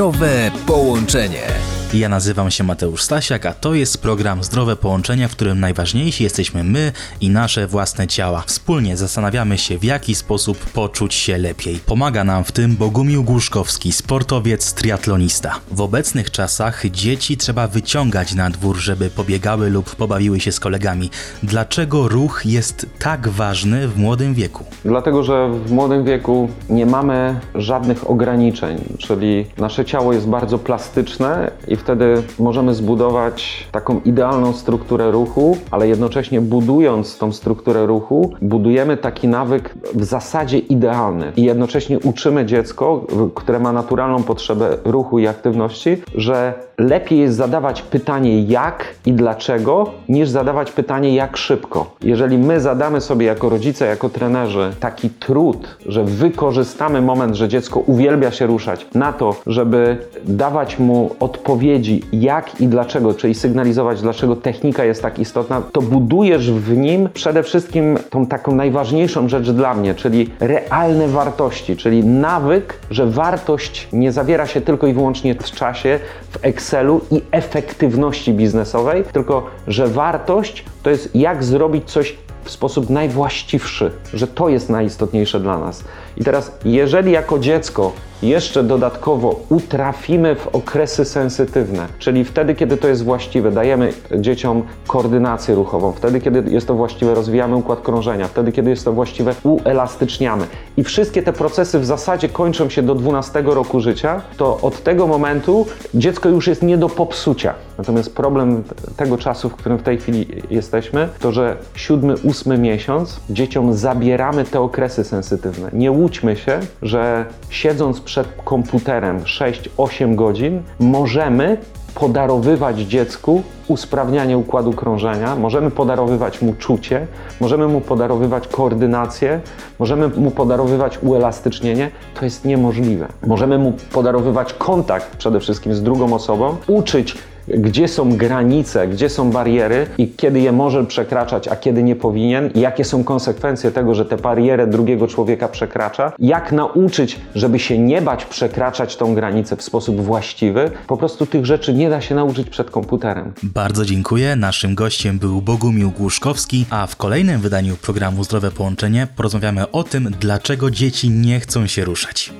Zdrowe połączenie. Ja nazywam się Mateusz Stasiak, a to jest program Zdrowe Połączenia, w którym najważniejsi jesteśmy my i nasze własne ciała. Wspólnie zastanawiamy się, w jaki sposób poczuć się lepiej. Pomaga nam w tym Bogumił Głuszkowski, sportowiec, triatlonista. W obecnych czasach dzieci trzeba wyciągać na dwór, żeby pobiegały lub pobawiły się z kolegami. Dlaczego ruch jest tak ważny w młodym wieku? Dlatego, że w młodym wieku nie mamy żadnych ograniczeń, czyli nasze ciało jest bardzo plastyczne i wtedy możemy zbudować taką idealną strukturę ruchu, ale jednocześnie budując tą strukturę ruchu, budujemy taki nawyk w zasadzie idealny i jednocześnie uczymy dziecko, które ma naturalną potrzebę ruchu i aktywności, że lepiej jest zadawać pytanie jak i dlaczego, niż zadawać pytanie jak szybko. Jeżeli my zadamy sobie jako rodzice, jako trenerzy taki trud, że wykorzystamy moment, że dziecko uwielbia się ruszać, na to, żeby dawać mu odpowiedzi jak i dlaczego, czyli sygnalizować, dlaczego technika jest tak istotna, to budujesz w nim przede wszystkim tą taką najważniejszą rzecz dla mnie, czyli realne wartości, czyli nawyk, że wartość nie zawiera się tylko i wyłącznie w czasie, w Excelu i efektywności biznesowej, tylko że wartość to jest jak zrobić coś w sposób najwłaściwszy, że to jest najistotniejsze dla nas. I teraz, jeżeli jako dziecko jeszcze dodatkowo utrafimy w okresy sensytywne, czyli wtedy, kiedy to jest właściwe, dajemy dzieciom koordynację ruchową, wtedy, kiedy jest to właściwe, rozwijamy układ krążenia, wtedy, kiedy jest to właściwe, uelastyczniamy. I wszystkie te procesy w zasadzie kończą się do 12 roku życia, to od tego momentu dziecko już jest nie do popsucia. Natomiast problem tego czasu, w którym w tej chwili jesteśmy, to że siódmy, ósmy miesiąc dzieciom zabieramy te okresy sensytywne. Nie łudźmy się, że siedząc przed komputerem 6-8 godzin możemy podarowywać dziecku usprawnianie układu krążenia, możemy podarowywać mu czucie, możemy mu podarowywać koordynację, możemy mu podarowywać uelastycznienie. To jest niemożliwe. Możemy mu podarowywać kontakt przede wszystkim z drugą osobą, uczyć gdzie są granice, gdzie są bariery i kiedy je może przekraczać, a kiedy nie powinien, jakie są konsekwencje tego, że tę barierę drugiego człowieka przekracza, jak nauczyć, żeby się nie bać przekraczać tą granicę w sposób właściwy. Po prostu tych rzeczy nie da się nauczyć przed komputerem. Bardzo dziękuję. Naszym gościem był Bogumił Głuszkowski, a w kolejnym wydaniu programu Zdrowe Połączenie porozmawiamy o tym, dlaczego dzieci nie chcą się ruszać.